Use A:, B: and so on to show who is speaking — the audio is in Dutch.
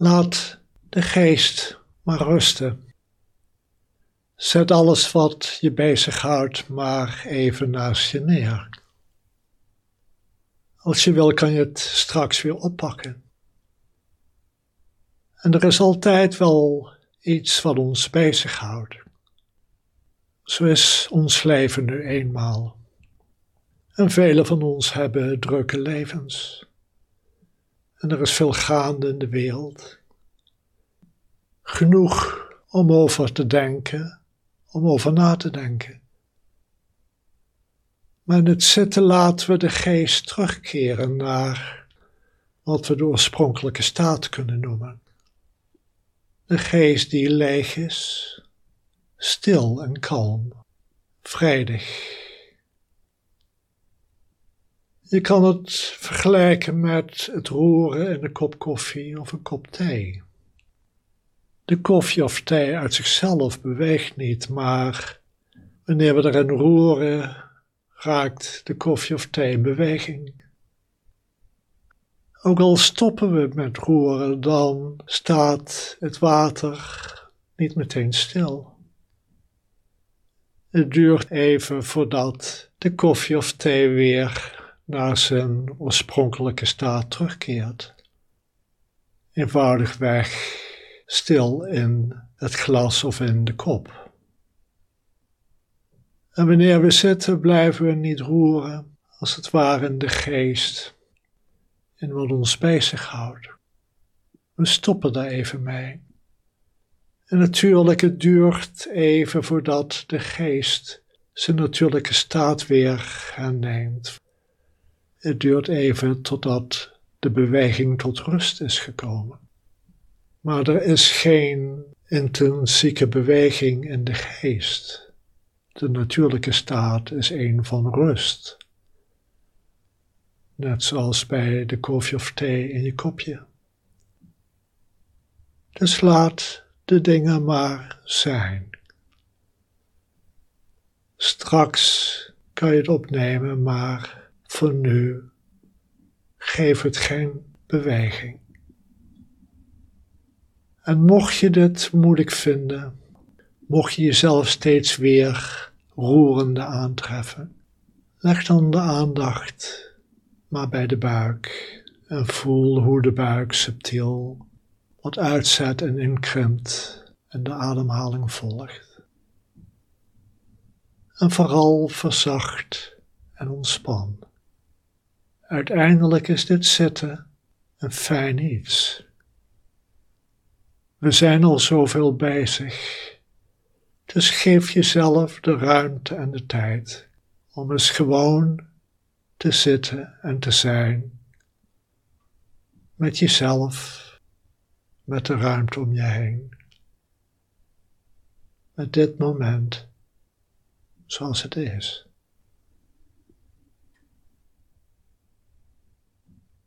A: Laat de geest maar rusten. Zet alles wat je bezighoudt maar even naast je neer. Als je wil, kan je het straks weer oppakken. En er is altijd wel iets wat ons bezighoudt. Zo is ons leven nu eenmaal. En velen van ons hebben drukke levens. En er is veel gaande in de wereld. Genoeg om over te denken, om over na te denken. Maar in het zitten laten we de geest terugkeren naar wat we de oorspronkelijke staat kunnen noemen. De geest die leeg is, stil en kalm, vredig. Je kan het vergelijken met het roeren in een kop koffie of een kop thee. De koffie of thee uit zichzelf beweegt niet, maar wanneer we erin roeren, raakt de koffie of thee in beweging. Ook al stoppen we met roeren, dan staat het water niet meteen stil. Het duurt even voordat de koffie of thee weer naar zijn oorspronkelijke staat terugkeert. Eenvoudigweg stil in het glas of in de kop. En wanneer we zitten, blijven we niet roeren, als het ware in de geest, in wat ons bezighoudt. We stoppen daar even mee. En natuurlijk, het duurt even voordat de geest zijn natuurlijke staat weer herneemt. Het duurt even totdat de beweging tot rust is gekomen. Maar er is geen intrinsieke beweging in de geest. De natuurlijke staat is een van rust. Net zoals bij de koffie of thee in je kopje. Dus laat de dingen maar zijn. Straks kan je het opnemen, maar voor nu geef het geen beweging. En mocht je dit moeilijk vinden, mocht je jezelf steeds weer roerende aantreffen, leg dan de aandacht maar bij de buik en voel hoe de buik subtiel wat uitzet en inkrimpt en de ademhaling volgt. En vooral verzacht en ontspan. Uiteindelijk is dit zitten een fijn iets. We zijn al zoveel bezig. Dus geef jezelf de ruimte en de tijd om eens gewoon te zitten en te zijn met jezelf, met de ruimte om je heen, met dit moment zoals het is.